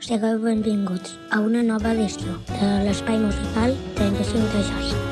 Sigueu benvinguts a una nova edició de l'Espai Musical 35 de Jazz.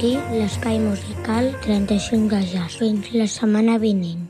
Aquí l'espai musical 35 de jazz. Fins la setmana vinent.